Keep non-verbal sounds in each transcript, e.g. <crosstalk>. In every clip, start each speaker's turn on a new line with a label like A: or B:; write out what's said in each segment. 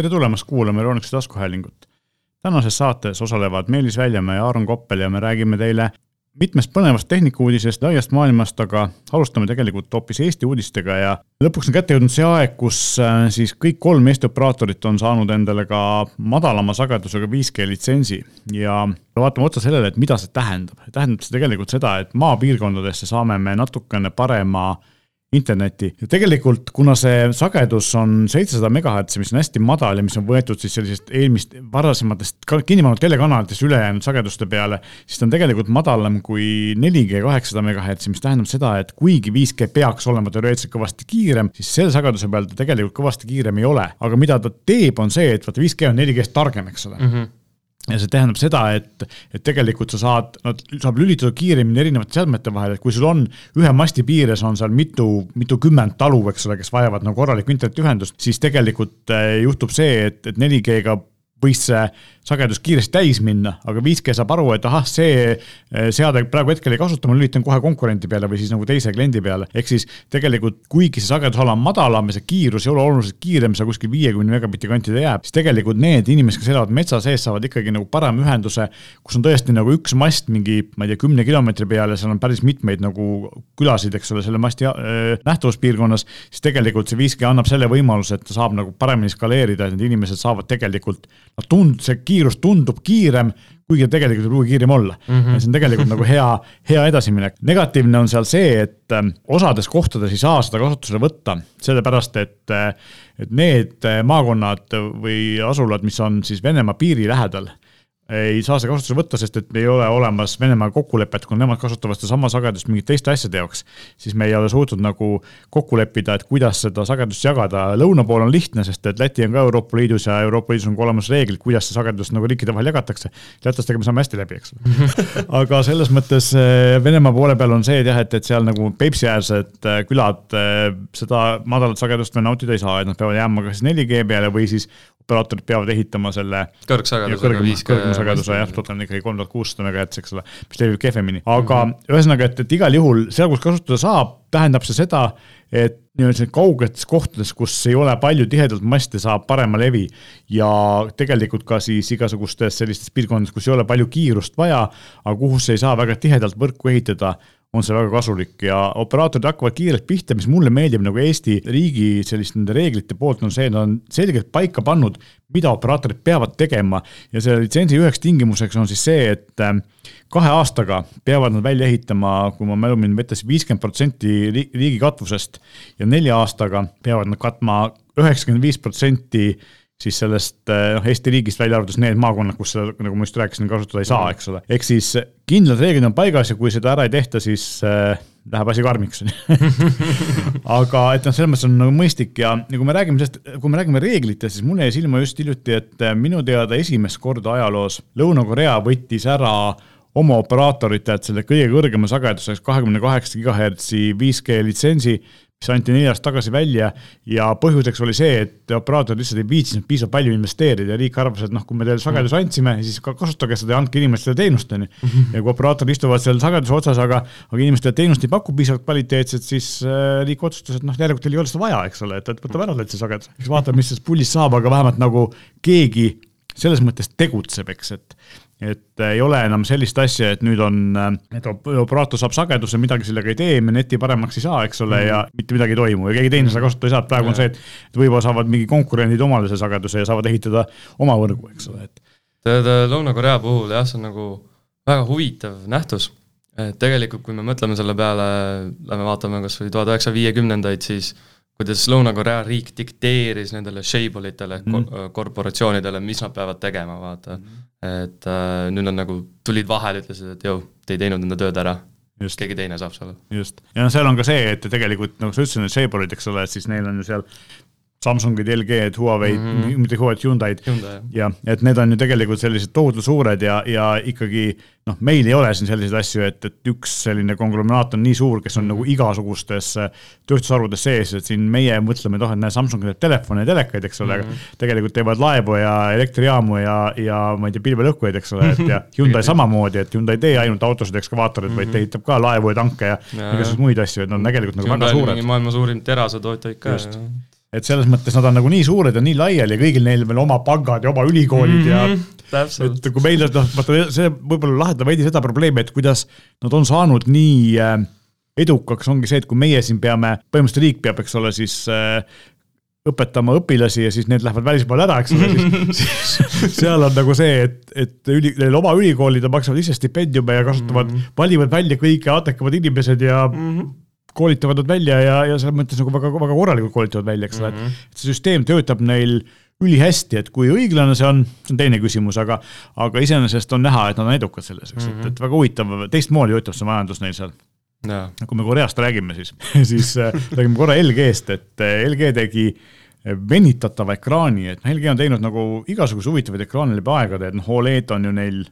A: tere tulemast kuulama Euroonikuse taskuhäälingut. tänases saates osalevad Meelis Väljamäe ja Aaron Koppel ja me räägime teile mitmest põnevast tehnikauudisest laiast maailmast, aga alustame tegelikult hoopis Eesti uudistega ja lõpuks on kätte jõudnud see aeg, kus äh, siis kõik kolm Eesti operaatorit on saanud endale ka madalama sagedusega 5G litsentsi ja vaatame otsa sellele, et mida see tähendab. tähendab see tegelikult seda, et maapiirkondadesse saame me natukene parema internetti ja tegelikult, kuna see sagedus on seitsesada megahertsi, mis on hästi madal ja mis on võetud siis sellisest eelmist, varasematest kinni pandud telekanalitest ülejäänud sageduste peale, siis ta on tegelikult madalam kui 4G kaheksasada megahertsi, mis tähendab seda, et kuigi 5G peaks olema teoreetiliselt kõvasti kiirem, siis selle sageduse peal ta tegelikult kõvasti kiirem ei ole. aga mida ta teeb, on see, et vaata 5G on 4G-st targem, eks ole mm. -hmm ja see tähendab seda, et, et tegelikult sa saad, no saab lülitada kiiremini erinevate seadmete vahel, et kui sul on ühe masti piires on seal mitu, mitukümmend talu, eks ole, kes vajavad nagu korralikku internetiühendust, siis tegelikult eh, juhtub see, et, et 4G-ga võis see sagedus kiiresti täis minna, aga 5G saab aru, et ahah, see eh, seade praegu hetkel ei kasuta, ma lülitan kohe konkurendi peale või siis nagu teise kliendi peale. ehk siis tegelikult, kuigi see sagedusala on madalam ja see kiirus ei ole oluliselt kiirem, see kuskil viiekümne megabitti kanti ta jääb, siis tegelikult need inimesed, kes elavad metsa sees, saavad ikkagi nagu parema ühenduse, kus on tõesti nagu üks mast mingi, ma ei tea, kümne kilomeetri peal ja seal on päris mitmeid nagu külasid, eks ole, selle masti äh, nähtavuspiirkonnas, siis tegelikult see 5G annab selle võimaluse, et ta saab nagu paremini skaleerida, et need inimesed saavad tegelikult, no tund-, see kiirus tundub kiirem, kuigi tegelikult ei pruugi kiirem olla mm. -hmm. see on tegelikult nagu hea, hea edasiminek. negatiivne on seal see, et ähm, osades kohtades ei saa seda kasutusele võtta, sellepärast et, äh, et need äh, maakonnad või asulad, mis on siis Venemaa piiri lähedal ei saa seda kasutusele võtta, sest et ei ole olemas Venemaaga kokkulepet, kui nemad kasutavad sedasama sagedust mingite teiste asjade jaoks, siis me ei ole suutnud nagu kokku leppida, et kuidas seda sagedust jagada. lõuna pool on lihtne, sest et Läti on ka Euroopa Liidus ja Euroopa Liidus on ka olemas reeglid, kuidas see sagedus nagu riikide vahel jagatakse. lätlastega me saame hästi läbi, eks ole. <laughs> aga selles mõttes eh, Venemaa poole peal on see et jah, et, et seal nagu Peipsi-äärsed eh, külad eh, seda madalat sagedust veel nautida ei saa, et nad peavad jääma kas 4G peale või siis operaatorid peavad ehitama selle
B: kõrgsagedusega 5G.
A: Kõrgsageduse jah, total on ikkagi kolm tuhat kuussada megahertz, eks ole, mis levib kehvemini, aga mm -hmm. ühesõnaga, et, et igal juhul seal, kus kasutada saab, tähendab see seda, et nii-öelda kaugetes kohtades, kus ei ole palju tihedalt maste, saab parema levi ja tegelikult ka siis igasugustes sellistes piirkondades, kus ei ole palju kiirust vaja, aga kus ei saa väga tihedalt võrku ehitada on see väga kasulik ja operaatorid hakkavad kiirelt pihta, mis mulle meeldib nagu Eesti riigi selliste nende reeglite poolt on see, nad on selgelt paika pannud, mida operaatorid peavad tegema. Ja selle litsentsi üheks tingimuseks on siis see, et äh, kahe aastaga peavad nad välja ehitama, kui ma mälu mind vetas, viiskümmend protsenti riigi katvusest ja nelja aastaga peavad nad katma üheksakümmend viis protsenti siis sellest eh, noh, Eesti riigist välja arvatud need maakonnad, kus seda, nagu ma just rääkisin, kasutada ei saa, eks ole. ehk siis kindlad reeglid on paigas ja kui seda ära ei tehta, siis äh, läheb asi karmiks <laughs> aga et noh, selles mõttes on nagu mõistlik ja, ja kui me räägime sellest, kui me räägime reeglitest, siis mulle jäi silma just hiljuti, et eh, minu teada esimest korda ajaloos Lõuna-Korea võttis ära oma operaatoritelt selle kõige kõrgema sageduseks kahekümne kaheksa gigahertsi 5G litsentsi, mis anti neli aastat tagasi välja ja põhjuseks oli see, et operaatorid lihtsalt ei viitsinud piisavalt palju investeerida ja riik arvas, et noh, kui me teile sageduse andsime, siis kasutage seda ja andke inimestele teenust, on ju. ja kui operaatorid istuvad seal sageduse otsas, aga, aga inimestele teenust ei paku piisavalt kvaliteetset, siis äh, riik otsustas, et noh, järelikult teil ei ole seda vaja, eks ole, et, et võtame ära teilt see sagedus. eks vaatame, mis sellest pullist saab, aga vähemalt nagu keegi selles mõttes tegutseb, eks, et et äh, ei ole enam sellist asja, et nüüd on, äh, et operaator saab sageduse, midagi sellega ei tee, me neti paremaks ei saa, eks ole mm, -hmm. ja mitte midagi ei toimu ja keegi teine seda kasutada ei saa, et praegu on see, et et võib-olla saavad mingi konkurendid omale selle sageduse ja saavad ehitada oma võrgu, eks ole, et.
B: tead, Lõuna-Korea puhul jah, see on nagu väga huvitav nähtus, et tegelikult, kui me mõtleme selle peale, lähme vaatame kas või tuhat üheksasaja viiekümnendaid, siis kuidas Lõuna-Korea riik dikteeris nendele shape'itele mm -hmm. korporatsioonidele, mis nad peavad tegema, vaata mm. -hmm. et äh, nüüd nad nagu tulid vahele, ütlesid, et jõu, te ei teinud enda tööd ära. keegi teine saab selle.
A: just, ja noh, seal on ka see, et tegelikult nagu sa ütlesid, need shape'id, eks ole, et siis neil on ju seal Samsungid, LG-d, Huawei'd mm, -hmm. mitte Huawei'd, Hyundai'd Hyundai, ja et need on ju tegelikult sellised tohutult suured ja, ja ikkagi noh, meil ei ole siin selliseid asju, et, et üks selline konglomeraat on nii suur, kes on mm -hmm. nagu igasugustes äh, tööstusharudes sees, et siin meie mõtleme, et oh, et näe, Samsung teeb telefone ja telekaid, eks ole mm, -hmm. aga mhm. tegelikult teevad laevu ja elektrijaamu ja, ja ma ei tea, pilvelõhkujaid, eks ole, et ja <laughs> Hyundai samamoodi, et Hyundai ei tee ainult autosid, ekskavaatoreid mm, -hmm. vaid ta ehitab ka laevu ja tanke ja, ja igasuguseid muid asju, et nad on tegelikult nagu väga suured.
B: maailma suurim terasetootja ikka.
A: Et selles mõttes nad on nagu nii suured ja nii laiali ja kõigil neil veel oma pangad ja oma ülikoolid mm -hmm. ja
B: Mhm, täpselt.
A: et kui meil on, noh, vaata see võib-olla lahendab veidi seda probleemi, et kuidas nad on saanud nii äh, edukaks, ongi see, et kui meie siin peame, põhimõtteliselt riik peab, eks ole, siis äh, õpetama õpilasi ja siis need lähevad välismaale ära, eks ole, siis, <laughs> siis seal on nagu see, et, et üli, neil oma ülikoolid maksavad ise stipendiume ja kasutavad mm, -hmm. valivad välja kõige atekamad inimesed ja mm -hmm. Koolitavad nad välja ja, ja selles mõttes nagu väga, väga korralikult koolitavad välja, eks ole mm, -hmm. et see süsteem töötab neil ülihästi, et kui õiglane see on, see on teine küsimus, aga, aga iseenesest on näha, et nad on edukad selles, eks mm, -hmm. et, et väga huvitav, teistmoodi töötab see majandus neil seal
B: ja.
A: kui me Koreast räägime, siis, <laughs> siis äh, räägime korra LG-st, et äh, LG tegi äh, venitatava ekraani, et noh, LG on teinud nagu igasuguseid huvitavaid ekraane läbi aegade, et noh, Oled on ju neil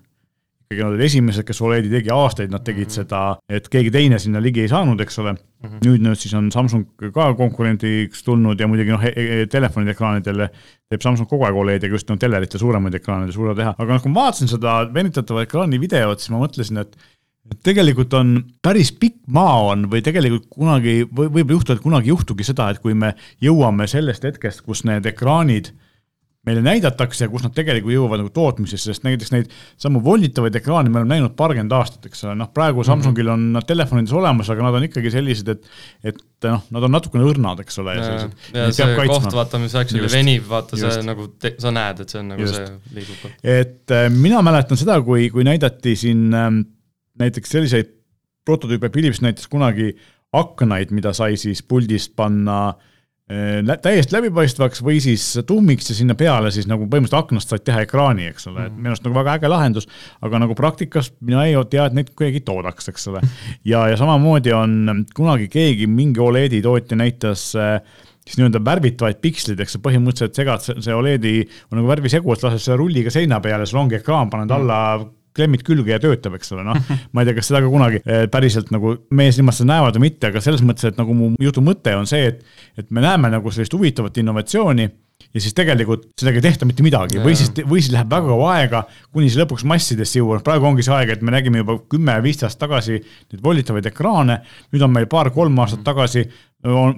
A: ikkagi nad olid esimesed, kes Oledi tegi aastaid, nad tegid mm -hmm. seda, et keegi teine sinna ligi ei saanud, eks ole mm. -hmm. nüüd, nüüd siis on Samsung ka konkurendiks tulnud ja muidugi noh, telefonide ekraanidele teeb Samsung kogu aeg Olediga just no telerite suuremaid ekraane suuda teha, aga noh, kui ma vaatasin seda venitatava ekraani videot, siis ma mõtlesin, et tegelikult on päris pikk maa on või tegelikult kunagi või võib juhtuda, et kunagi ei juhtugi seda, et kui me jõuame sellest hetkest, kus need ekraanid meile näidatakse ja kus nad tegelikult jõuavad nagu tootmisesse, sest näiteks neid samu volditavaid ekraane me oleme näinud paarkümmend aastat, eks ole, noh, praegu Samsungil on nad telefonides olemas, aga nad on ikkagi sellised, et, et noh, nad on natukene õrnad, eks ole.
B: ja, ja see koht, vaata, mis actually venib, vaata just. see nagu, sa näed, et see on nagu just. see liigub.
A: et äh, mina mäletan seda, kui, kui näidati siin äh, näiteks selliseid prototüüpe, Philips näitas kunagi aknaid, mida sai siis puldist panna äh, täiesti läbipaistvaks või siis tummiks ja sinna peale siis nagu põhimõtteliselt aknast said teha ekraani, eks ole, et minu arust nagu väga äge lahendus, aga nagu praktikas mina ei tea, et neid keegi toodaks, eks ole. ja, ja samamoodi on kunagi keegi, mingi Oledi tootja näitas äh, siis nii-öelda värvitavaid piksleid, eks sa põhimõtteliselt segad see Oledi nagu värvisegu, et lased selle rulliga seina peale, sul ongi ekraan, paned alla klemmid külge ja töötab, eks ole, noh. ma ei tea, kas seda ka kunagi päriselt nagu meie silmad seda näevad või mitte, aga selles mõttes, et nagu mu jutu mõte on see, et, et me näeme nagu sellist huvitavat innovatsiooni ja siis tegelikult sellega ei tehta mitte midagi. Või siis, või siis läheb väga kaua aega, kuni see lõpuks massidesse jõuab, praegu ongi see aeg, et me nägime juba kümme-viisteist aastat tagasi neid volitavaid ekraane. nüüd on meil paar-kolm aastat tagasi,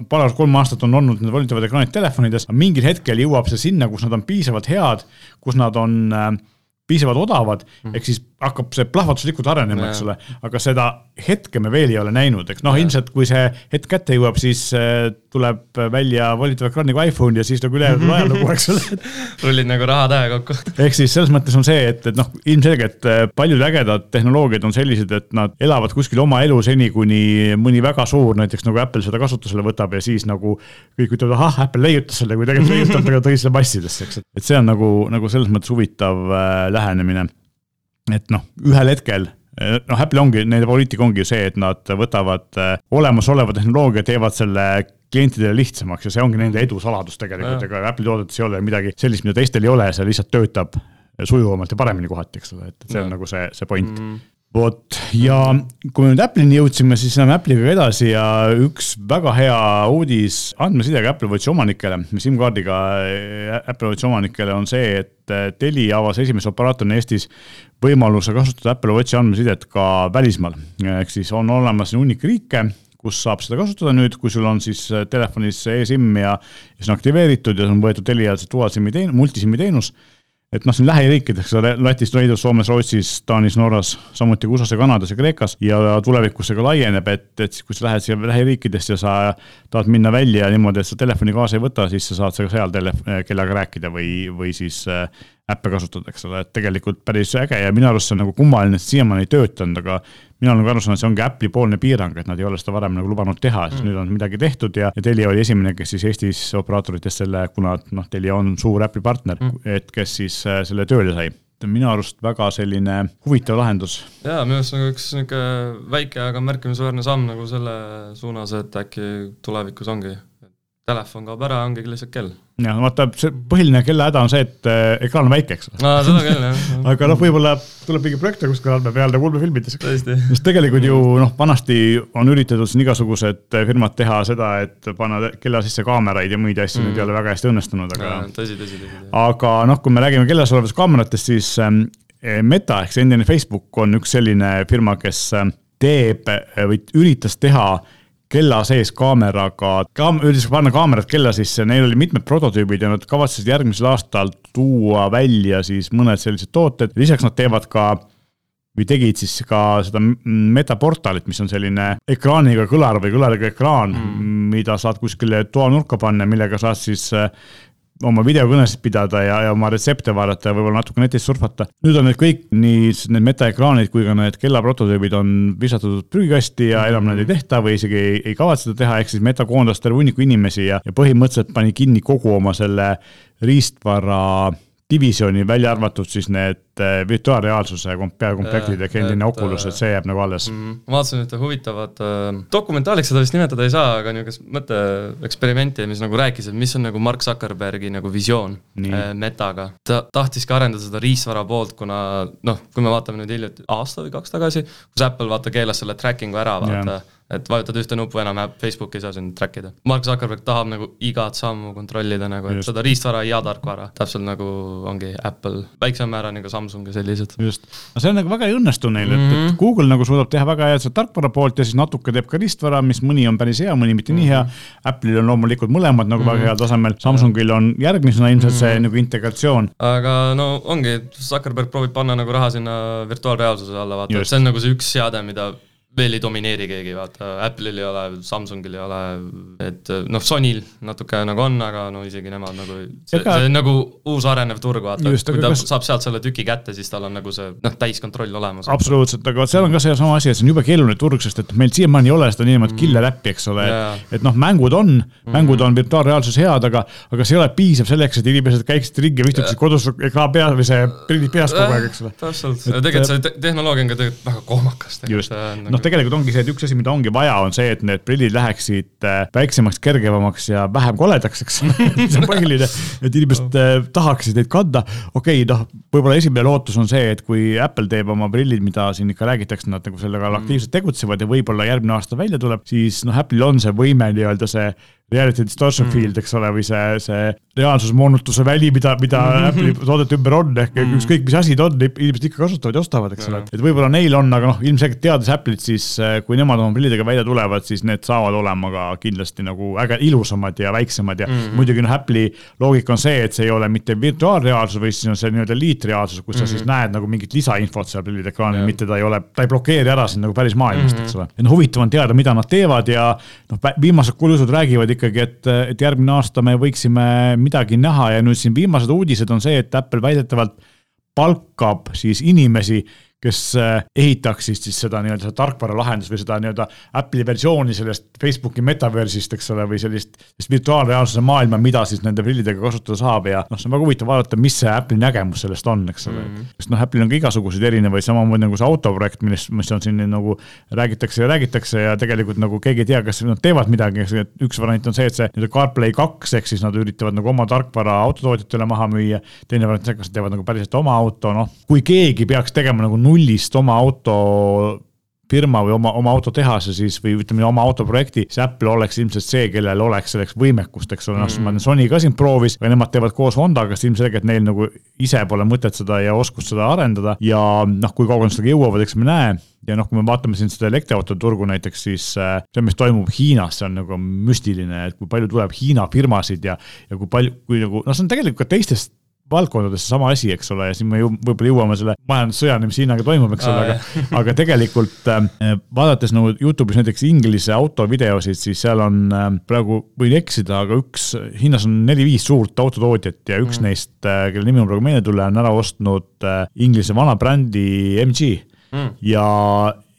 A: paar-kolm aastat on olnud need volitavad ekraanid telefonides, mingil hetkel jõuab see sinna, kus nad on piisavalt head, kus nad on äh, piisavalt odavad. Mm, ehk siis hakkab see plahvatuslikult arenema, eks ole, aga seda hetke me veel ei ole näinud, eks. noh, ilmselt kui see hetk kätte jõuab, siis äh, tuleb välja volitava ekraaniga iPhone ja siis nagu ülejäänud <laughs> ajalugu, eks ole.
B: Rullid nagu rahatähe kokku.
A: ehk siis selles mõttes on see, et, et noh, ilmselgelt äh, paljud ägedad tehnoloogiad on sellised, et nad elavad kuskil oma elu seni, kuni mõni väga suur, näiteks nagu Apple seda kasutusele võtab ja siis nagu kõik ütlevad, ahah, Apple leiutas selle, kui tegelikult ei leiutanud, aga tõi selle massidesse, eks, et see on nagu, nagu selles mõttes huvitav äh, lähenemine et noh, ühel hetkel noh, Apple ongi, nende poliitika ongi see, et nad võtavad olemasoleva tehnoloogia, teevad selle klientidele lihtsamaks ja see ongi nende edu saladus tegelikult, ega Apple'i toodetes ei ole midagi sellist, mida teistel ei ole, see lihtsalt töötab sujuvamalt ja paremini kohati, eks ole, et see on ja. nagu see, see point mm. -hmm vot ja kui me nüüd Apple'ini jõudsime, siis läheme Apple'iga edasi ja üks väga hea uudis andmesidega Apple Watchi omanikele, SIM-kaardiga Apple Watchi omanikele on see, et Telia avas esimese operaatorina Eestis võimaluse kasutada Apple Watchi andmesidet ka välismaal. ehk siis on olemas hunnik riike, kus saab seda kasutada nüüd, kui sul on siis telefonis e-SIM ja, ja see on aktiveeritud ja see on võetud Telia see dual SIM-i teenus, multiSIM-i teenus et noh, siin lähiriikides, Lätis, Leedus, Soomes, Rootsis, Taanis, Norras, samuti USA-s ja Kanadas ja Kreekas ja tulevikus see ka laieneb, et, et kui sa lähed siia lähiriikidest ja sa tahad minna välja niimoodi, et sa telefoni kaasa ei võta, siis sa saad ka seal tele-, kellega rääkida või, või siis äh, äppe kasutada, eks ole, et tegelikult päris äge ja minu arust see on nagu kummaline, et siiamaani ei töötanud, aga mina olen nagu aru saanud, see ongi Apple'i poolne piirang, et nad ei ole seda varem nagu lubanud teha, siis mm. nüüd on midagi tehtud ja, ja Telia oli esimene, kes siis Eestis operaatoritest selle, kuna noh, Telia on suur Apple'i partner mm., et kes siis äh, selle tööle sai minu arust väga selline huvitav lahendus.
B: jaa, minu arust nagu üks niisugune väike, aga märkimisväärne samm nagu selle suunas, et äkki tulevikus ongi telefon kaob ära, ongi lihtsalt kell.
A: jah, vaata, see põhiline kella häda on see, et äh, ekraan on väike, eks ole.
B: aa, seda küll, jah <laughs>
A: aga noh, võib-olla tuleb mingi projektor kuskil andme peal nagu ulmefilmides. sest tegelikult ju noh, vanasti on üritatud siin igasugused firmad teha seda, et panna kella sisse kaameraid ja muid asju mm., need ei ole väga hästi õnnestunud, aga.
B: tõsi, tõsi, tõsi.
A: aga noh, kui me räägime kellas olevatest kaameratest, siis ähm, Meta ehk see endine Facebook on üks selline firma, kes ähm, teeb või üritas teha kella sees kaameraga, kaam-, üritasid panna kaamerat kella sisse, neil oli mitmed prototüübid ja nad kavatsesid järgmisel aastal tuua välja siis mõned sellised tooted, lisaks nad teevad ka või tegid siis ka seda metaportalit, mis on selline ekraaniga kõlar või kõlariga ekraan mm., mida saad kuskile toanurka panna, millega saad siis oma videokõnesid pidada ja, ja oma retsepte vaadata ja võib-olla natuke netis surfata. nüüd on need kõik, nii need metaekraanid kui ka need kellaprototüübid on visatud prügikasti ja enam neid ei tehta või isegi ei, ei kavatse seda teha, ehk siis meta koondas terve hunniku inimesi ja, ja põhimõtteliselt pani kinni kogu oma selle riistvara divisjoni, välja arvatud siis need eh, virtuaalreaalsuse peakomplektid ehk endine Oculus, et see jääb nagu alles
B: mm. -hmm. ma vaatasin ühte huvitavat äh,, dokumentaaliks seda vist nimetada ei saa, aga niisugust mõtteeksperimenti, mis nagu rääkis, et mis on nagu Mark Zuckerbergi nagu visioon äh, metaga. ta tahtiski arendada seda riistvara poolt, kuna noh, kui me vaatame nüüd hiljuti, aasta või kaks tagasi, kus Apple vaata keelas selle tracking'u ära, vaata yeah et vajutad ühte nuppu, enam Facebooki ei saa sind track ida. Mark Zuckerberg tahab nagu igat sammu kontrollida nagu, et Just. seda riistvara ja tarkvara, täpselt nagu ongi Apple, väiksema määrani ka Samsung ja sellised.
A: just, no see on nagu väga ei õnnestu neil mm, -hmm. et, mhm. Google nagu suudab teha väga head seda tarkvara poolt ja siis natuke teeb ka riistvara, mis mõni on päris hea, mõni mitte mm -hmm. nii hea. Mhm. Apple'il on loomulikult mõlemad nagu mm -hmm. väga heal tasemel, Samsungil on järgmisena ilmselt mm -hmm. see mhm. nagu integratsioon.
B: aga no ongi, Zuckerberg proovib panna nagu raha sinna virtuaalreaalsuse alla, vaata, et see on nagu see üks seade, mida veel ei domineeri keegi, vaata, Apple'il ei ole, Samsungil ei ole, et noh, Sonyl natuke nagu on, aga no isegi nemad nagu, see, Ega... see on nagu uus arenev turg, vaata, kui ta kas... saab sealt selle tüki kätte, siis tal on nagu see noh, täiskontroll olemas.
A: absoluutselt, aga seal on ka seesama asi, et see on jube keeruline turg, sest et meil siiamaani ei ole seda niinimetatud mm. killer äppi, eks ole yeah., et noh, mängud on mm., mängud on virtuaalreaalsus head, aga, aga see ei ole piisav selleks, et inimesed käiksid ringi istuksid kodus ekraan peal või see prillid peas kogu aeg, eks ole.
B: täpselt, tegelikult see tehnoloogia on ka tegelikult väga kohmakas.
A: just, noh, noh, tegelikult ongi see, et üks asi, mida ongi vaja, on see, et need prillid läheksid äh, väiksemaks, kergevamaks ja vähem koledaks, eks <laughs> see on põhiline, et inimesed äh, tahaksid neid kanda. okei okay,, noh, võib-olla esimene lootus on see, et kui Apple teeb oma prillid, mida siin ikka räägitakse, nad nagu sellega mm. aktiivselt tegutsevad ja võib-olla järgmine aasta välja tuleb, siis noh, Apple'il on see võime nii-öelda see reality distortion mm. field, eks ole, või see, see reaalsusmoonutuse väli, mida, mida mm -hmm. Apple'i toodete ümber on, ehk mm. ükskõik, mis asi ta on, inimesed ikka kasutavad ja ostavad, eks ole, et võib-olla neil on, aga noh, ilmselgelt teades Apple'it, siis äh, kui nemad oma prillidega välja tulevad, siis need saavad olema ka kindlasti nagu äge, ilusamad ja väiksemad ja mm muidugi noh, Apple'i loogika on see, et see ei ole mitte virtuaalreaalsus, vaid siis on see nii-öelda liitreaalsus, kus mm sa siis mhm. näed nagu mingit lisainfot seal prillide ekraanil, mitte ta ei ole, ta ei blokeeri ära sind nagu päris maailmast mm, eks ole. et noh, huvitav on teada, mida nad teevad ja noh, viimased kuulused räägivad ikkagi, et, et järgmine aasta me võiksime midagi näha ja nüüd siin viimased uudised on see, et Apple väidetavalt palkab siis inimesi kes äh, ehitaksid siis seda nii-öelda seda tarkvaralahendust või seda nii-öelda Apple'i versiooni sellest Facebooki metaversist, eks ole, või sellist, sellist virtuaalreaalsuse maailma, mida siis nende prillidega kasutada saab ja noh, see on väga huvitav vaadata, mis see Apple'i nägemus sellest on, eks ole mm. -hmm. sest noh, Apple'il on ka igasuguseid erinevaid, samamoodi nagu see autoprojekt, millest, mis on siin nagu räägitakse ja räägitakse ja tegelikult nagu keegi ei tea, kas nad teevad midagi, üks variant on see, et see nii-öelda CarPlay kaks, ehk siis nad üritavad nagu oma tarkvara autotootjatele maha müüa. teine variant on see, kas nad teevad nagu päriselt oma auto, noh, kui keegi peaks tegema nagu nullist oma auto firma või oma, oma autotehase siis või ütleme, oma autoprojekti, siis Apple oleks ilmselt see, kellel oleks selleks võimekust, eks ole, noh mm., Sony ka siin proovis, aga nemad teevad koos Hondaga, sest ilmselgelt neil nagu ise pole mõtet seda ja oskust seda arendada. Ja noh, kui kaugele nad sellega jõuavad, eks me näe. Ja noh, kui me vaatame siin seda elektriautode turgu näiteks, siis äh, see, mis toimub Hiinas, see on nagu müstiline, et kui palju tuleb Hiina firmasid ja, ja kui palju, kui nagu, noh, see on tegelikult ka teistest valdkondades seesama asi, eks ole, ja siin me ju võib-olla jõuame selle majandussõjani, mis Hiinaga toimub, eks ole, aga, aga tegelikult äh, vaadates nagu Youtube'is näiteks Inglise autovideosid, siis seal on äh, praegu, võin eksida, aga üks, Hiinas on neli-viis suurt autotootjat ja üks mm. neist, äh, kelle nimi mul praegu meelde ei tule, on ära ostnud äh, Inglise vana brändi MG mm. ja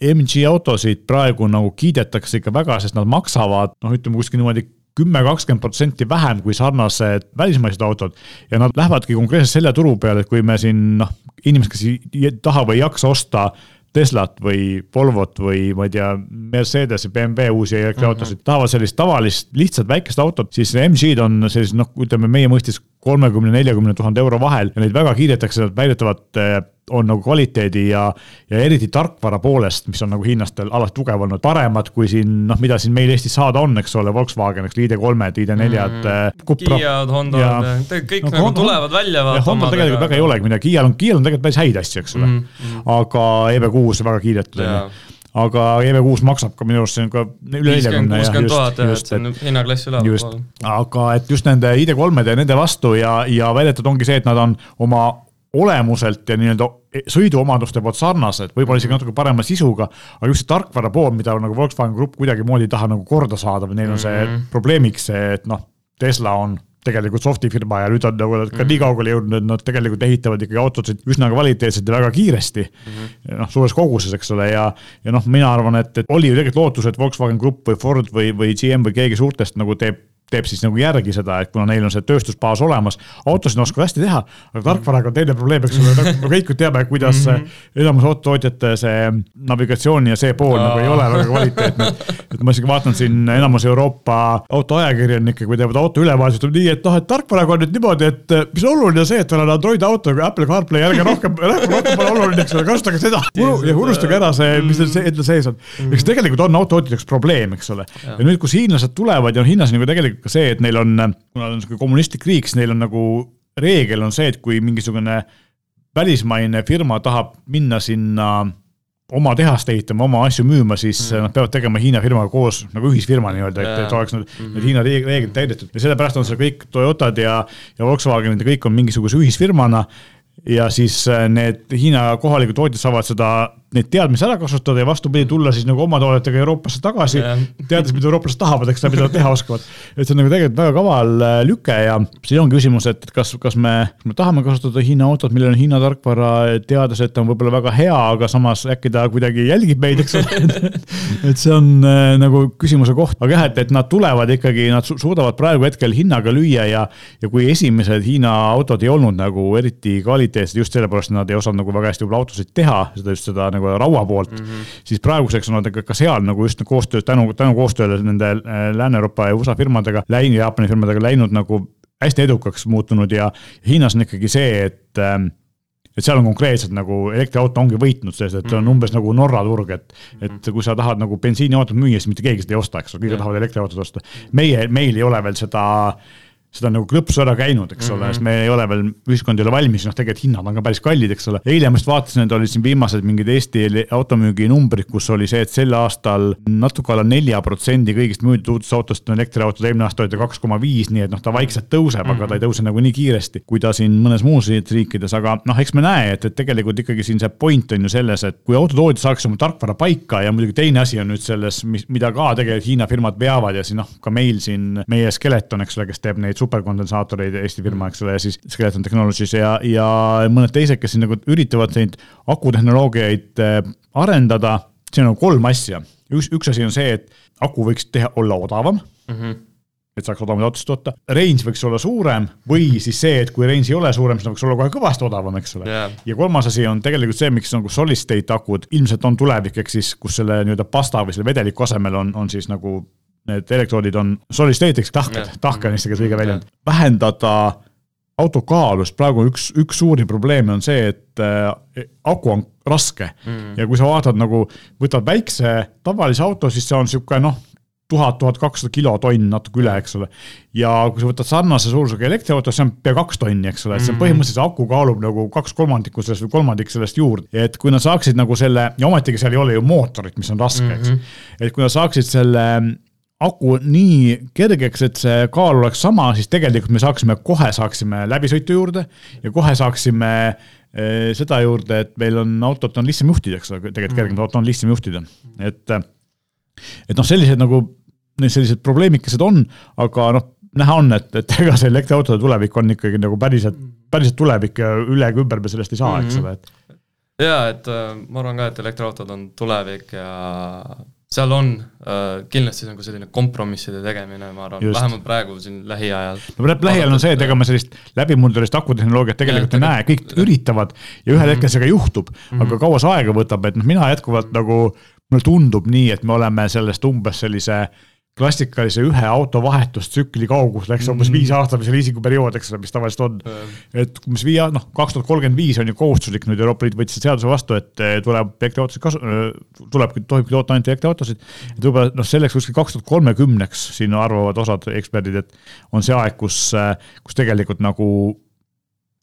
A: MG autosid praegu nagu kiidetakse ikka väga, sest nad maksavad noh, ütleme kuskil niimoodi kümme, kakskümmend protsenti vähem kui sarnased välismaised autod. ja nad lähevadki konkreetselt selle turu peale, et kui me siin noh, inimesed, kes ei taha või ei jaksa osta Teslat või Volvot või ma ei tea, Mercedes ja BMW uusi elektriautosid mm, -hmm. tahavad sellist tavalist, lihtsalt väikest autot, siis MG-d on sellised noh, ütleme meie mõistes kolmekümne, neljakümne tuhande euro vahel ja neid väga kiidetakse, nad väidetavalt eh, on nagu kvaliteedi ja, ja eriti tarkvara poolest, mis on nagu hiinlastel alati tugev olnud, paremad kui siin noh, mida siin meil Eestis saada on, eks ole, Volkswagen, eks ID3-d, ID4-d mm,.
B: Kiiad, Hondad, kõik no, nagu Honda, tulevad välja.
A: Hondal tegelikult väga ei olegi midagi, Kiial on, Kiial on tegelikult päris häid asju, eks ole mm. -hmm. aga EV6 väga kiidetud on ju aga EV6 maksab ka minu arust see on ka üle neljakümne.
B: kuuskümmend tuhat, et see on hinnaklass üleval.
A: aga et just nende ID3-de ja nende vastu ja, ja väidetud ongi see, et nad on oma olemuselt ja nii-öelda sõiduomaduste poolt sarnased, võib-olla isegi natuke parema sisuga, aga just see tarkvara pool, mida nagu Volkswagen Grupp kuidagimoodi ei taha nagu korda saada või neil on see mm -hmm. probleemiks see, et noh, Tesla on tegelikult soft'i firma ja nüüd on nagu nad ka mm -hmm. nii kaugele jõudnud, et nad tegelikult ehitavad ikkagi autosid üsna kvaliteetselt ja väga kiiresti mm. -hmm. noh, suures koguses, eks ole, ja, ja noh, mina arvan, et, et oli ju tegelikult lootus, et Volkswagen Grupp või Ford või, või GM või keegi suurtest nagu teeb teeb siis nagu järgi seda, et kuna neil on see tööstusbaas olemas, autosid oskavad hästi teha, aga tarkvaraga on teine probleem, eks ole, nagu me kõik ju teame, kuidas mm -hmm. enamus autotootjate see navigatsioon ja see pool nagu ei ole väga kvaliteetne. <laughs> et ma isegi vaatan siin enamus Euroopa autoajakirjanikke, kui teevad auto ülevaadet, ütleb nii, et noh, et tarkvaraga on nüüd niimoodi, et mis oluline on see, et tal on Android auto, Apple CarPlay, ärge rohkem, rohkem pole oluline, eks ole, kasutage seda. ja unustage ära see, mis teil endal sees on. eks tegelikult on autotootjate jaoks probleem, eks ole. ja nüüd, kus hiinlased tulevad ja hiinlased nagu tegelikult ka see, et neil on, kuna on niisugune kommunistlik riik, siis neil on nagu reegel on see, et kui mingisugune välismaine firma tahab minna sinna oma tehast ehitama, oma asju müüma, siis mm. nad peavad tegema Hiina firmaga koos nagu ühisfirma nii-öelda, et, et oleks need mm, -hmm. need Hiina reeglid täidetud ja sellepärast on seal kõik Toyotad ja, ja Volkswagenid ja kõik on mingisuguse ühisfirmana. ja siis äh, need Hiina kohalikud tootjad saavad seda neid teadmisi ära kasutada ja vastupidi, tulla siis nagu oma toodetega Euroopasse tagasi teades, mida eurooplased tahavad, eks, mida nad teha oskavad. et see on nagu tegelikult väga kaval äh, lüke ja siin ongi küsimus, et kas, kas me, me tahame kasutada Hiina autot, millel on Hiina tarkvara, teades, et ta on võib-olla väga hea, aga samas äkki ta kuidagi jälgib meid, eks ole. <laughs> Et see on äh, nagu küsimuse koht, aga jah, et, et nad tulevad ikkagi, nad su suudavad praegu hetkel hinnaga lüüa ja, ja kui esimesed Hiina autod ei olnud nagu eriti kvaliteetsed just sellepärast, et nad ei osanud nagu väga hästi võib-olla autosid teha, seda just seda nagu raua poolt mm, -hmm. siis praeguseks on nad ka seal nagu just koostöös, tänu, tänu koostööle nende äh, Lääne-Euroopa ja USA firmadega, läinud, Jaapani firmadega läinud nagu hästi edukaks muutunud ja Hiinas on ikkagi see, et ähm, et seal on konkreetselt nagu elektriauto ongi võitnud sellest, et -hmm. on mhm. umbes nagu Norra turg, et, et mhm. kui sa tahad nagu bensiiniautot müüa, siis mitte keegi seda ei osta, eks ole, kõik tahavad elektriautot osta. meie, meil ei ole veel seda seda nagu klõpsu ära käinud, eks ole mm, -hmm. sest me ei ole veel, ühiskond ei ole valmis, noh, tegelikult hinnad on ka päris kallid, eks ole. eile ma just vaatasin, et olid siin viimased mingid Eesti automüügi numbrid, kus oli see, et sel aastal natuke alla nelja protsendi kõigist müüdud uutest autost on elektriautod, eelmine aasta oli ta kaks koma viis, nii et noh, ta vaikselt tõuseb mm, -hmm. aga ta ei tõuse nagu nii kiiresti, kui ta siin mõnes muus riikides, aga noh, eks me näe, et, et tegelikult ikkagi siin see point on ju selles, et kui autotootjad saaks oma tarkvara paika ja muidugi teine asi on nüüd selles, mis, mida ka tegelikult Hiina firmad veavad ja siis noh, ka meil siin meie Skeleton, eks ole, kes teeb neid superkondensaatoreid, Eesti firma, eks ole, ja siis Skeleton Technologies ja, ja mõned teised, kes siin nagu üritavad neid akutehnoloogiaid äh, arendada. siin on kolm asja, üks, üks asi on see, et aku võiks teha, olla odavam. Mm. -hmm et saaks odavamaid autosid toota, range võiks olla suurem või siis see, et kui range ei ole suurem, siis ta võiks olla kohe kõvasti odavam, eks ole. Yeah.. ja kolmas asi on tegelikult see, miks nagu solid state akud ilmselt on tulevik, ehk siis kus selle nii-öelda pasta või selle vedeliku asemel on, on siis nagu need elektroodid on solid state'iks tahked, tahke on eesti keeles õige väljend. vähendada auto kaalu, sest praegu üks, üks suuri probleeme on see, et äh, aku on raske mm. ja kui sa vaatad nagu, võtad väikse tavalise auto, siis see on sihuke noh, tuhat, tuhat kakssada kilotonn, natuke üle, eks ole. ja kui sa võtad sarnase suurusega elektriauto, see on pea kaks tonni, eks ole, et see on mm. põhimõtteliselt aku kaalub nagu kaks kolmandikku sellest või kolmandik sellest juurde. et kui nad saaksid nagu selle ja ometigi seal ei ole ju mootorit, mis on raske, eks. -hmm. et kui nad saaksid selle aku nii kergeks, et see kaal oleks sama, siis tegelikult me saaksime, kohe saaksime läbisõitu juurde ja kohe saaksime eh, seda juurde, et meil on autot on lihtsam juhtida, eks ole, tegelikult kergem mm. auto on lihtsam juhtida, et. et noh, sellised nagu, sellised probleemikesed on, aga noh, näha on, et, et ega see elektriautode tulevik on ikkagi nagu päriselt, päriselt tulevik ja üle ega ümber me sellest ei saa mm, -hmm. eks ole, et.
B: ja et äh, ma arvan ka, et elektriautod on tulevik ja seal on äh, kindlasti nagu selline kompromisside tegemine, ma arvan, vähemalt praegu siin lähiajal.
A: no lähiajal on see, et ega me sellist läbimurdulist akutehnoloogiat tegelikult ja, ei näe, kõik üritavad ja ühel mm -hmm. hetkel see ka juhtub mm, -hmm. aga kaua see aega võtab, et noh, mina jätkuvalt nagu mulle tundub nii, et me oleme sellest umbes sellise äh, klassikalise ühe auto vahetustsükli kaugus läks umbes mm. viis aastat või see liisinguperiood, eks ole, mis tavaliselt on mm.. et umbes viie, noh, kaks tuhat kolmkümmend viis on ju kohustuslik, nüüd Euroopa Liit võttis seaduse vastu, et eh, tuleb elektriautosid kasu-, eh, tulebki, tohibki toota ainult elektriautosid. et võib-olla noh, selleks kuskil kaks tuhat kolmekümneks siin arvavad osad eksperdid, et on see aeg, kus, eh, kus tegelikult nagu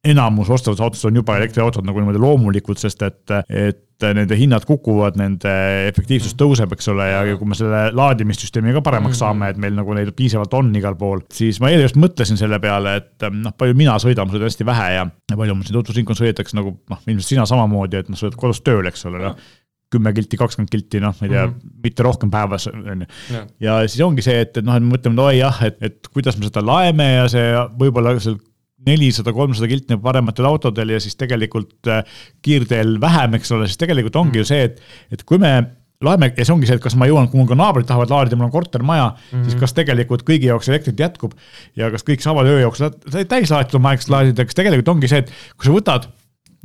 A: enamus ostavad autost on juba elektriautod nagu niimoodi loomulikult, sest et, et nende hinnad kukuvad, nende efektiivsus tõuseb, eks ole, ja kui me selle laadimissüsteemi ka paremaks mhm. saame, et meil nagu neid piisavalt on igal pool, siis ma eile just mõtlesin selle peale, et noh, palju mina sõidan, ma sõidan hästi vähe ja palju mul siin tutvusringkonnas sõidetakse nagu noh, ilmselt sina samamoodi, et noh, sa oled kodus tööl, eks ole, noh kümme kilti, kakskümmend kilti, noh, ma ei tea mm, -hmm. mitte rohkem päevas, on ju. ja siis ongi see, et, et noh, et me mõtleme, no oi jah, et, et kuidas me seda laeme ja see võib-olla seal nelisada, kolmsada kilti parematel autodel ja siis tegelikult äh, kiirteel vähem, eks ole, siis tegelikult ongi ju mhm. see, et, et kui me laeme ja see ongi see, et kas ma jõuan, kui mul ka naabrid tahavad laadida, mul on kortermaja mm, -hmm. siis kas tegelikult kõigi jaoks elektrit jätkub ja kas kõik saavad öö jooksul täis laaditud oma aegselt laadida, kas tegelikult ongi see, et kui sa võtad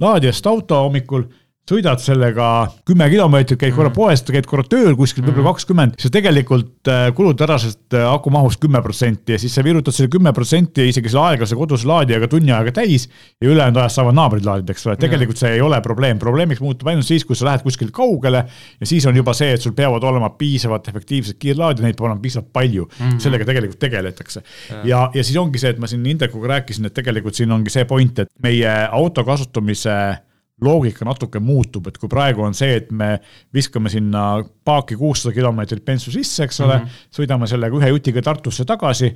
A: laadijast auto hommikul sõidad sellega kümme kilomeetrit, käid korra mm. poes, käid korra tööl kuskil võib-olla mm. kakskümmend, siis tegelikult äh, kulutad ära sellest äh, aku mahust kümme protsenti ja siis sa virutad selle kümme protsenti isegi selle aeglase koduse laadijaga tunni aega täis ja ülejäänud ajast saavad naabrid laadida, eks ole, tegelikult see ei ole probleem, probleemiks muutub ainult siis, kui sa lähed kuskile kaugele ja siis on juba see, et sul peavad olema piisavalt efektiivsed kiirlaadijad, neid peab olema piisavalt palju mm, -hmm. sellega tegelikult tegeletakse. ja, ja siis ongi see, et ma siin Indrekuga rääkisin, et tegelikult siin ongi see point, et meie auto kasutamise loogika natuke muutub, et kui praegu on see, et me viskame sinna paaki kuussada kilomeetrit bensu sisse, eks ole mm, -hmm. sõidame sellega ühe jutiga Tartusse tagasi,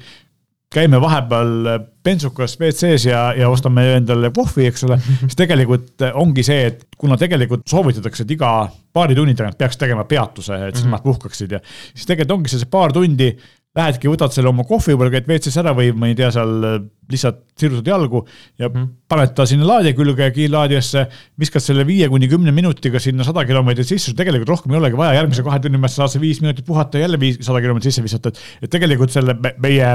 A: käime vahepeal bensukas WC-s ja, ja ostame endale kohvi, eks ole, siis tegelikult ongi see, et kuna tegelikult soovitatakse, et iga paari tunni tagant peaks tegema peatuse, et silmad mhm. puhkaksid ja siis tegelikult ongi see, see paar tundi Lähedki, võtad selle oma kohvi, võib-olla käid WC-s ära või ma ei tea, seal äh, lihtsalt sirutad jalgu ja mm. paned ta sinna laadija külge kiirlaadijasse, viskad selle viie kuni kümne minutiga sinna sada kilomeetrit sisse, tegelikult rohkem ei olegi vaja, järgmise kahe tunni pärast saad sa viis minutit puhata ja jälle viis, sada kilomeetrit sisse visata, et, et tegelikult selle meie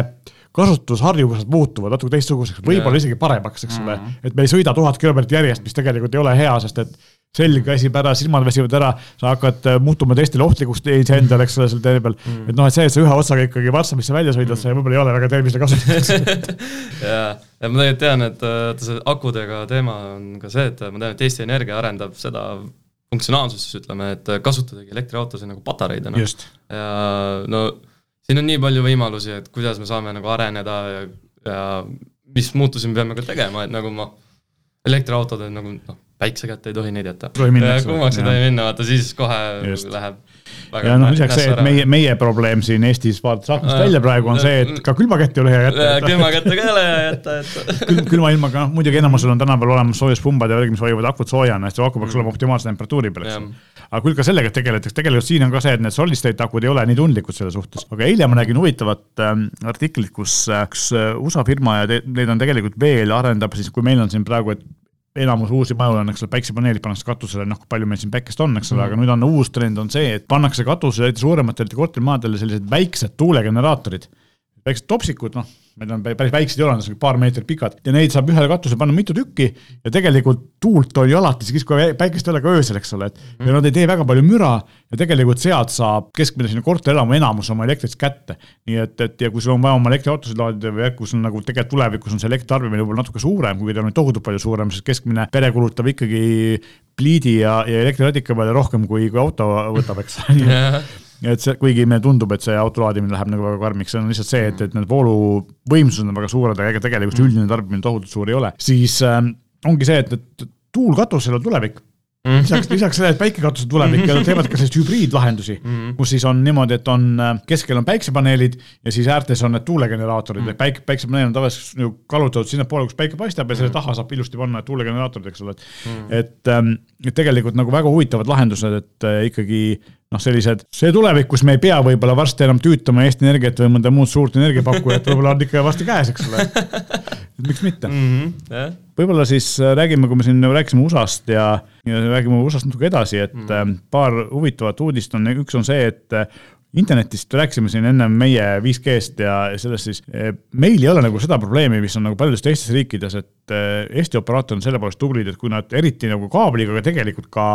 A: kasutusharjumused muutuvad natuke teistsuguseks, võib-olla isegi paremaks, eks ole mm. -hmm. et me ei sõida tuhat kilomeetrit järjest, mis tegelikult ei ole hea, sest et selg väsib ära, silmad väsivad ära, sa hakkad äh, muutuma teistele ohtlikuks iseendale, eks ole, seal tee peal mm.. et noh, et see, et sa ühe otsaga ikkagi Varssavisse välja sõidad mm., see võib-olla ei ole väga tervisele kasulik <laughs>
B: jaa, ja ma tegelikult tean, et vaata see akudega teema on ka see, et ma tean, et Eesti Energia arendab seda funktsionaalsust ütleme, et kasutadagi elektriautosid nagu patareidena. ja no siin on nii palju võimalusi, et kuidas me saame nagu areneda ja, ja mis muutusi me peame ka tegema, et nagu ma elektriautod on nagu noh, päikse kätte ei tohi neid jätta. kuumaks ei tohi minna, vaata siis kohe Just. läheb
A: ja noh, lisaks see, et meie, meie probleem siin Eestis vaadates aknast välja praegu on see, et ka külmakätt ei ole hea jätta.
B: külmakätte ka ei ole hea jätta, et <laughs>
A: Kül, külma ilmaga, noh muidugi enamusel on tänapäeval olemas soojuspumbad ja värgid, mis hoiavad akut soojana, sest aku peaks mm. olema optimaalse temperatuuri peal, eks aga küll ka sellega tegeletakse, tegelikult siin on ka see, et need solid state akud ei ole nii tundlikud selle suhtes. aga eile ma nägin huvitavat ähm, artiklit, kus äh, üks äh, USA firma ja neid on tegelikult veel, arendab siis, kui meil on siin praegu, et enamus uusi maju on, eks ole, päiksepaneelid pannakse katusele, noh, kui palju meil siin päikest on, eks ole mm, aga nüüd on uus trend on see, et pannakse katusele, suurematele kortermajadele sellised väiksed tuulegeneraatorid. väiksed topsikud, noh need on päris väiksed ei ole, nad on paar meetrit pikad ja neid saab ühele katusele panna mitu tükki ja tegelikult tuult on ju alati siis, kui päikest ei ole ka öösel, eks ole, et mm. ja nad ei tee väga palju müra ja tegelikult sealt saab keskmine sinna korterelamu enamus oma elektrit kätte. nii et, et ja kui sul on vaja oma elektriautosid laadida või kus on nagu tegelikult tulevikus on see elektritarbimine võib-olla natuke suurem, kuigi ta on tohutult palju suurem, sest keskmine pere kulutab ikkagi pliidi ja, ja elektriradika peale rohkem, kui, kui auto võtab, eks <laughs> et see, kuigi meile tundub, et see auto laadimine läheb nagu väga karmiks, see on lihtsalt see, et, et need vooluvõimsused on väga suured, aga ega tegelikult üldine tarbimine tohutult suur ei ole, siis äh, ongi see, et, et tuul katusel on tulevik Mm. lisaks, lisaks sellele, et päikekatused tuleb ikka, nad teevad ka selliseid hübriidlahendusi mm, -hmm. kus siis on niimoodi, et on äh, keskel on päiksepaneelid ja siis äärtes on need tuulegeneraatorid mm, -hmm. päike, päiksepaneel on tavaliselt ju kallutatud sinnapoole, kus päike paistab ja selle mm -hmm. taha saab ilusti panna tuulegeneraatorid, eks ole, et mm. -hmm. et, et tegelikult nagu väga huvitavad lahendused, et äh, ikkagi noh, sellised, see tulevik, kus me ei pea võib-olla varsti enam tüütama Eesti Energiat või mõnda muud suurt energiapakkujat, võib-olla on ikka varsti käes, eks ole. miks mitte mm. -hmm, yeah. Võib-olla siis äh, räägime, kui me siin rääkisime USA-st ja ja räägime USA-st natuke edasi, et mm. paar huvitavat uudist on, üks on see, et äh, internetist rääkisime siin enne meie 5G-st ja sellest siis, äh, meil ei ole nagu seda probleemi, mis on nagu paljudes teistes riikides, et Eesti operaatorid on selle poolest tublid, et kui nad eriti nagu kaabliga, aga tegelikult ka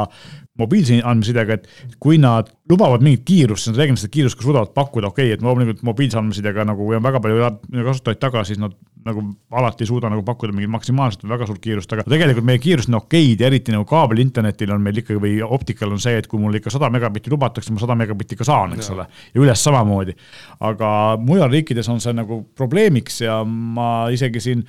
A: mobiilse andmesidega, et kui nad lubavad mingit kiirust, siis nad reeglina seda kiirust ka suudavad pakkuda, okei okay,, et loomulikult mobiilse andmesidega nagu, kui on väga palju kasutajaid taga, siis nad nagu alati ei suuda nagu pakkuda mingit maksimaalset või väga suurt kiirust, aga tegelikult meie kiirused on okeid ja eriti nagu kaabelinternetil on meil ikkagi või optikal on see, et kui mul ikka sada megabitti lubatakse, ma sada megabitti ka saan, eks ole, ja üles samamoodi. aga mujal riikides on see nagu probleemiks ja ma isegi siin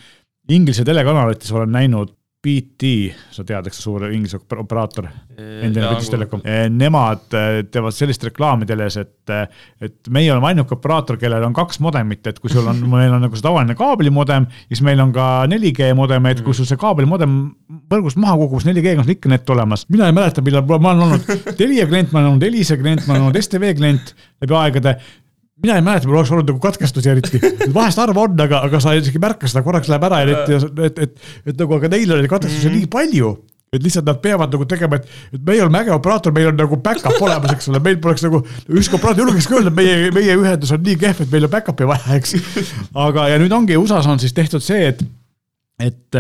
A: Inglise telekanalites olen näinud BT, sa tead, eks suur Inglise operaator, endine British Telecom, nemad eh, teevad sellist reklaami teles, et, eh, et meie oleme ainuke operaator, kellel on kaks modemit, et kui sul on, <laughs> meil on nagu see tavaline kaablimodem, siis meil on ka 4G modem, et kui sul see kaablimodem võrgust maha kukub, siis 4G-ga on ikka net olemas. mina ei mäleta, millal ma olen olnud <laughs> Telia klient, ma olen olnud Elisa klient, ma olen olnud STV klient läbi aegade mina ei mäleta, mul oleks olnud nagu katkestusi eriti, vahest harva on, aga, aga sa isegi märka seda, korraks läheb ära ja et, et, et, et, et nagu, aga neil oli katkestusi mm -hmm. nii palju et lihtsalt nad peavad nagu tegema, et, et meie oleme äge operaator, meil on nagu back-up olemas, eks ole, meil poleks nagu, ükski operaator julgeks ka öelda, et meie, meie ühendus on nii kehv, et meil on back-up'i vaja, eks. aga, ja nüüd ongi USA-s on siis tehtud see, et, et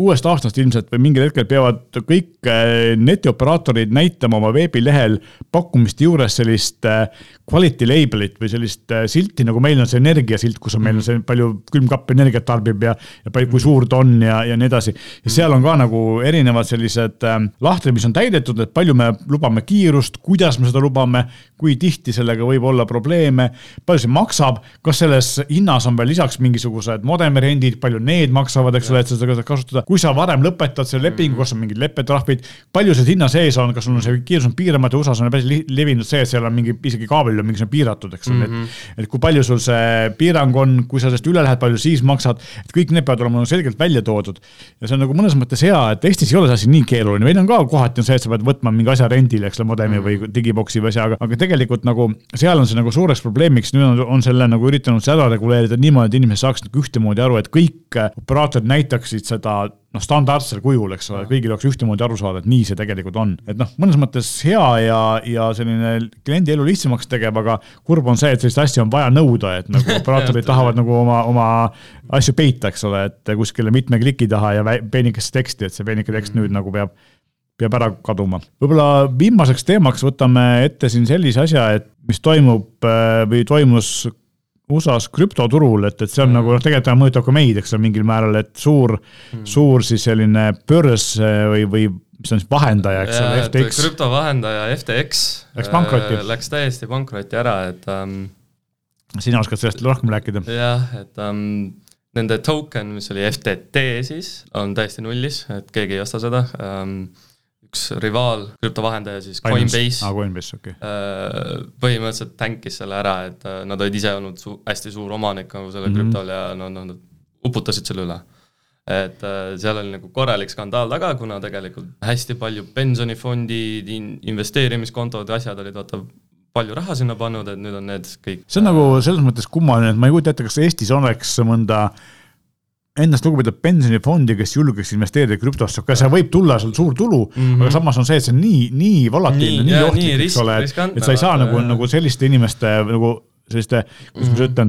A: uuest aastast ilmselt või mingil hetkel peavad kõik äh, netioperaatorid näitama oma veebilehel pakkumiste juures sellist äh, quality label'it või sellist äh, silti, nagu meil on see energiasilt, kus on meil on see palju külmkapp energiat tarbib ja, ja palju, kui suur ta on ja, ja nii edasi. ja seal on ka nagu erinevad sellised lahtrid, mis on täidetud, et palju me lubame kiirust, kuidas me seda lubame, kui tihti sellega võib olla probleeme, palju see maksab, kas selles hinnas on veel lisaks mingisugused modemi rendid, palju need maksavad, eks ole, et seda kasutada kui sa varem lõpetad selle lepingu, mhm. kas on mingid leppetrahvid, palju see hinna sees on, kas sul on see kiirus on piiramatu, USA-s on päris levinud see, et seal on mingi, isegi kaablil on mingisugune piiratud, eks ole mm -hmm., et. et kui palju sul see piirang on, kui sa sellest üle lähed, palju siis maksad, et kõik need peavad olema selgelt välja toodud. ja see on nagu mõnes mõttes hea, et Eestis ei ole see asi nii keeruline, meil on ka kohati on see, et sa pead võtma mingi asja rendile, eks ole, modemi mm -hmm. või digiboksi või asja, aga, aga tegelikult nagu seal on see nagu suureks probleemiks, nüüd on, on selle nagu üritanud seda reguleerida niimoodi, et inimesed saaksid nagu ühtemoodi aru, et kõik operaatorid näitaksid seda noh, standardsel kujul, eks ole, kõigil oleks ühtemoodi aru saada, et nii see tegelikult on. et noh, mõnes mõttes hea ja, ja selline kliendi elu lihtsamaks tegev, aga kurb on see, et sellist asja on vaja nõuda, et nagu <laughs> operaatorid tahavad nagu oma, oma asju peita, eks ole, et kuskile mitme kliki taha ja peenikesse teksti, et see peenike tekst nüüd nagu peab peab ära kaduma. võib-olla viimaseks teemaks võtame ette siin sellise asja, et mis toimub äh, või toimus USA-s krüptoturul, et, et see on mm. nagu noh, tegelikult mõjutab ka meid, eks ole, mingil määral, et suur mm., suur siis selline börs äh, või, või mis on siis vahendaja, eks ole, FTX.
B: krüptovahendaja FTX
A: läks pankrotti äh,.
B: Läks täiesti pankrotti ära, et ähm,
A: sina oskad sellest rohkem rääkida?
B: jah, et ähm, nende token, mis oli FTT siis, on täiesti nullis, et keegi ei osta seda ähm, üks rivaal, krüptovahendaja siis Coinbase
A: ah,, Coinbase, okei okay..
B: põhimõtteliselt tänkis selle ära, et äh, nad olid ise olnud su-, hästi suur omanik nagu sellel mm -hmm. krüptol ja no nad uputasid selle üle. et äh, seal oli nagu korralik skandaal taga, kuna tegelikult hästi palju pensionifondid in,, investeerimiskontod ja asjad olid vaata palju raha sinna pannud, et nüüd on need kõik
A: see on nagu selles mõttes kummaline, et ma ei kujuta ette, kas Eestis oleks mõnda äh, endast lugupeetud pensionifondi, kes julgeks investeerida krüptosse, ka seal võib tulla seal suur tulu mm, -hmm. aga samas on see, et see on nii, nii volatiilne, nii, nii ohtlik, eks ole, et, et sa ei saa nagu, nagu selliste inimeste nagu selliste, kuidas ma siis ütlen,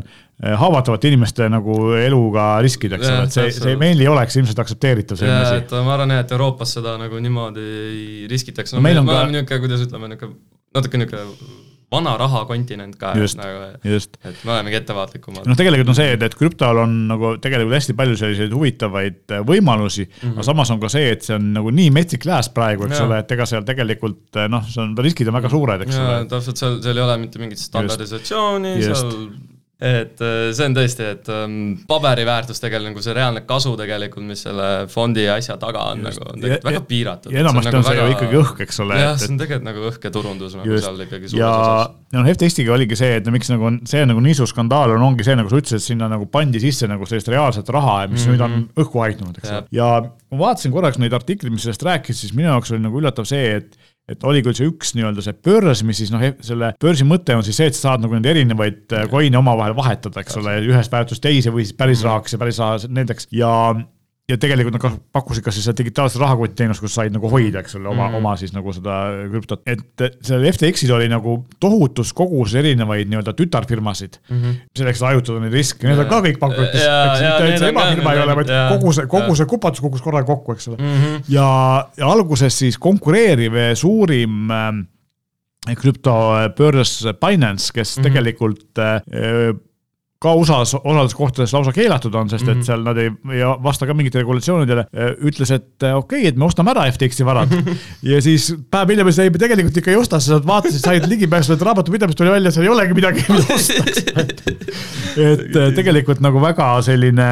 A: haavatavate inimeste nagu eluga riskida, eks ole, et see, see meil ei oleks ilmselt aktsepteeritav selline asi.
B: et ma arvan jah, et Euroopas seda nagu niimoodi ei riskitaks, no meil, meil on ka niisugune, kuidas ütleme, niisugune natuke niisugune vana raha kontinent ka, et nagu, et me olemegi ettevaatlikumad.
A: noh, tegelikult on see, et, et krüptol on nagu tegelikult hästi palju selliseid huvitavaid äh, võimalusi mm, -hmm. aga samas on ka see, et see on nagu nii metsik lääs praegu, eks ja. ole, et ega seal tegelikult äh, noh, see on, riskid on väga suured, eks ja, ole.
B: täpselt, seal, seal ei ole mitte mingit standardisatsiooni, seal et äh, see on tõesti, et um, paberi väärtus tegelikult nagu see reaalne kasu tegelikult, mis selle fondi ja asja taga on just. nagu, on tegelikult ja, väga piiratud.
A: ja enamasti on see ju väga... ikkagi õhk, eks ole.
B: jah, see on tegelikult nagu õhk ja turundus nagu just. seal ikkagi suures
A: ja, osas. ja noh, FTX-iga oligi see, et no miks nagu on, see nagu nii suur skandaal on, ongi see, nagu sa ütlesid, sinna nagu pandi sisse nagu sellist reaalset raha, mis mm -hmm. nüüd on mhm. õhku haihtunud, eks ole. ja ma vaatasin korraks neid artikleid, mis sellest rääkisid, siis minu jaoks oli nagu üllatav see, et et oli küll see üks nii-öelda see börs, mis siis noh, selle börsi mõte on siis see, et sa saad nagu neid erinevaid äh, coin'e omavahel vahetada, eks ole, ühest väärtust teise või siis päris rahaks ja päris raha nendeks. Ja ja tegelikult nad pakkusid ka siis seda digitaalset rahakottiteenust, kus said nagu hoida, eks ole, oma mm, -hmm. oma siis nagu seda krüptot, et sellel FTX-il oli nagu tohutus kogus erinevaid nii-öelda tütarfirmasid mm. -hmm. selleks, et hajutada neid riske, need on ka kõik pankrotis, eks mitte ainult see emafirma ei ole, vaid kogu see, kogu see kupatus kukkus korraga kokku, eks ole mm. -hmm. ja, ja alguses siis konkureeriv suurim äh, krüptobörs Binance, kes mm -hmm. tegelikult äh, ka USA-s osades kohtades lausa keelatud on, sest et mhm. seal nad ei, ei vasta ka mingitele regulatsioonidele, ütles, et okei okay,, et me ostame ära FTX-i varad. <laughs> ja siis päev hiljem ütles, ei, me tegelikult ikka ei osta, sest nad vaatasid, said ligipääsu, et raamatupidamist tuli välja, seal ei olegi midagi, mida osta. <laughs> et tegelikult nagu väga selline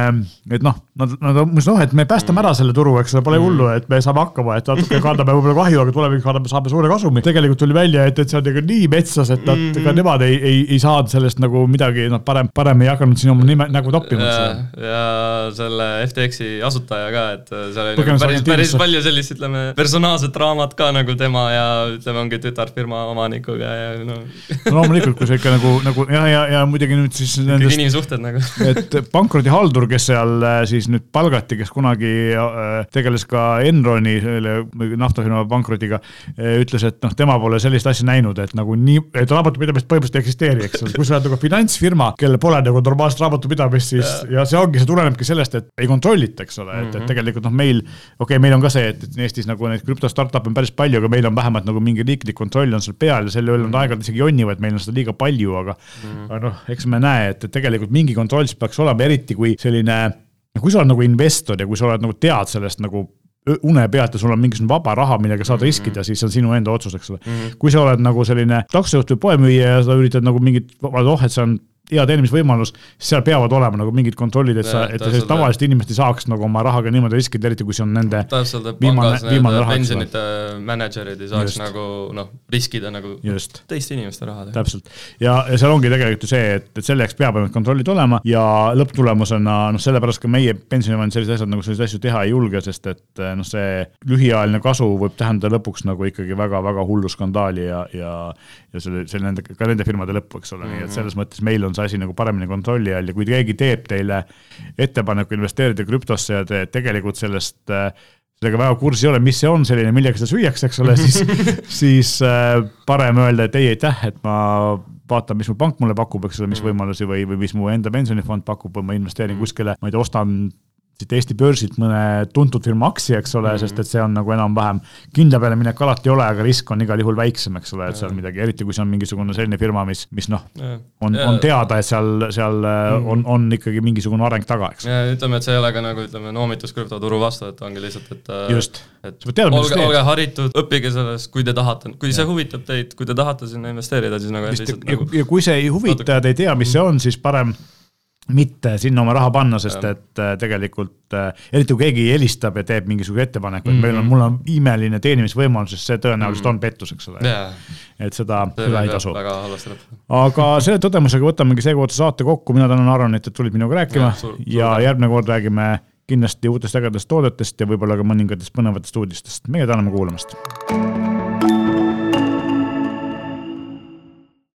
A: et noh, nad, nad on, noh, et me päästame ära selle turu, eks ole, pole hullu, et me saame hakkama, et natuke kandame võib-olla kahju, aga tulevikus saame, saame suure kasumi. tegelikult tuli välja, et, et see on nagu nii metsas, et nad ka nemad ei, ei, ei saanud sellest nagu midagi, noh, parem, parem ei hakanud siin oma nime nägu toppima.
B: ja, ja selle FTX-i asutaja ka, et seal oli nagu päris, päris palju sellist, ütleme, personaalset draamat ka nagu tema ja ütleme, ongi tütarfirma omanikuga ja no. <laughs>
A: no loomulikult, kui sa ikka nagu, nagu ja, ja, ja muidugi nüüd siis
B: nendest. inimsuhted nagu <laughs>
A: et pankrotihaldur, kes seal äh, siis nüüd palgati, kes kunagi äh, tegeles ka Enroni, selle naftafirma pankrotiga, äh, ütles, et noh, tema pole sellist asja näinud, et nagu nii, et raamatupidamist põhimõtteliselt ei eksisteeri, eks ole, kui sa oled nagu finantsfirma, kellel pole nagu normaalset raamatupidamist, siis ja. ja see ongi, see tulenebki sellest, et ei kontrollita, eks ole, et, et mhm. tegelikult noh, meil, okei okay,, meil on ka see, et, et Eestis nagu neid krüpto startup'e on päris palju, aga meil on vähemalt nagu mingi riiklik kontroll on seal peal ja selle üle nad aeg-ajalt isegi jonnivad, meil on seda liiga palju, aga mm., aga noh, eks me näe, et, et tegelikult mingi kontroll siis peaks olema, eriti kui selline kui sa oled nagu investor ja kui sa oled nagu tead sellest nagu une pealt ja sul on mingisugune vaba raha, millega saad -hmm. riskida, siis on sinu enda otsus, eks ole mm. -hmm. kui sa oled nagu selline taksojuht või poemüüja ja sa üritad nagu mingit, oh, et see on hea teenimisvõimalus, seal peavad olema nagu mingid kontrollid, et sa, et sellised tavalised inimesed ei saaks nagu oma rahaga niimoodi riskida, eriti kui see on nende
B: et pangas need pensionite mänedžerid ei saaks just. nagu noh, riskida nagu
A: just.
B: teiste inimeste rahadega.
A: täpselt, ja, ja seal ongi tegelikult ju see, et, et selle jaoks peavad need kontrollid olema ja lõpptulemusena noh, sellepärast ka meie pensionifond sellised asjad nagu selliseid asju teha ei julge, sest et noh, see lühiajaline kasu võib tähendada lõpuks nagu ikkagi väga-väga hullu skandaali ja, ja ja selle, selle nende, ka nende firmade lõppu, eks ole mm, -hmm. nii et mhm. selles mõttes meil on see asi nagu paremini kontrolli all ja kui keegi teeb teile ettepaneku investeerida krüptosse ja te tegelikult sellest sellega väga kursis ei ole, mis see on selline, millega seda süüakse, eks ole, siis <laughs> siis äh, parem öelda, et ei, aitäh, et ma vaatan, mis mu pank mulle pakub, eks ole, mis mhm. võimalusi või, või mis mu enda pensionifond pakub või ma investeerin mhm. kuskile, ma ei tea, ostan siit Eesti börsilt mõne tuntud firma aktsia, eks ole mm, -hmm. sest et see on nagu enam-vähem, kindla peale minek alati ei ole, aga risk on igal juhul väiksem, eks ole, et seal midagi, eriti kui see on mingisugune selline firma, mis, mis noh, on, on teada, et seal, seal mm -hmm. on, on ikkagi mingisugune areng taga, eks.
B: ütleme, et see ei ole ka nagu ütleme, noomitus krüptoturu vastu, et ongi lihtsalt, et
A: äh, just,
B: et olge, olge haritud, õppige sellest, kui te tahate, kui see ja. huvitab teid, kui te tahate sinna investeerida, siis nagu
A: lihtsalt ja, nagu ja kui see ei huvita ja te ei tea, mis see on, siis parem mitte sinna oma raha panna, sest et äh, tegelikult äh, eriti kui keegi helistab ja teeb mingisuguse ettepaneku, et mm -hmm. meil on, mul on imeline teenimisvõimalus, siis see tõenäoliselt mm -hmm. on pettus, eks ole
B: yeah..
A: et seda, seda ei tasu. aga selle tõdemusega võtamegi seekordse saate kokku, mina tänan Aronit, et tulid minuga rääkima ja, ja järgmine kord räägime kindlasti uutest ägedast toodetest ja võib-olla ka mõningatest põnevatest uudistest. meie täname kuulamast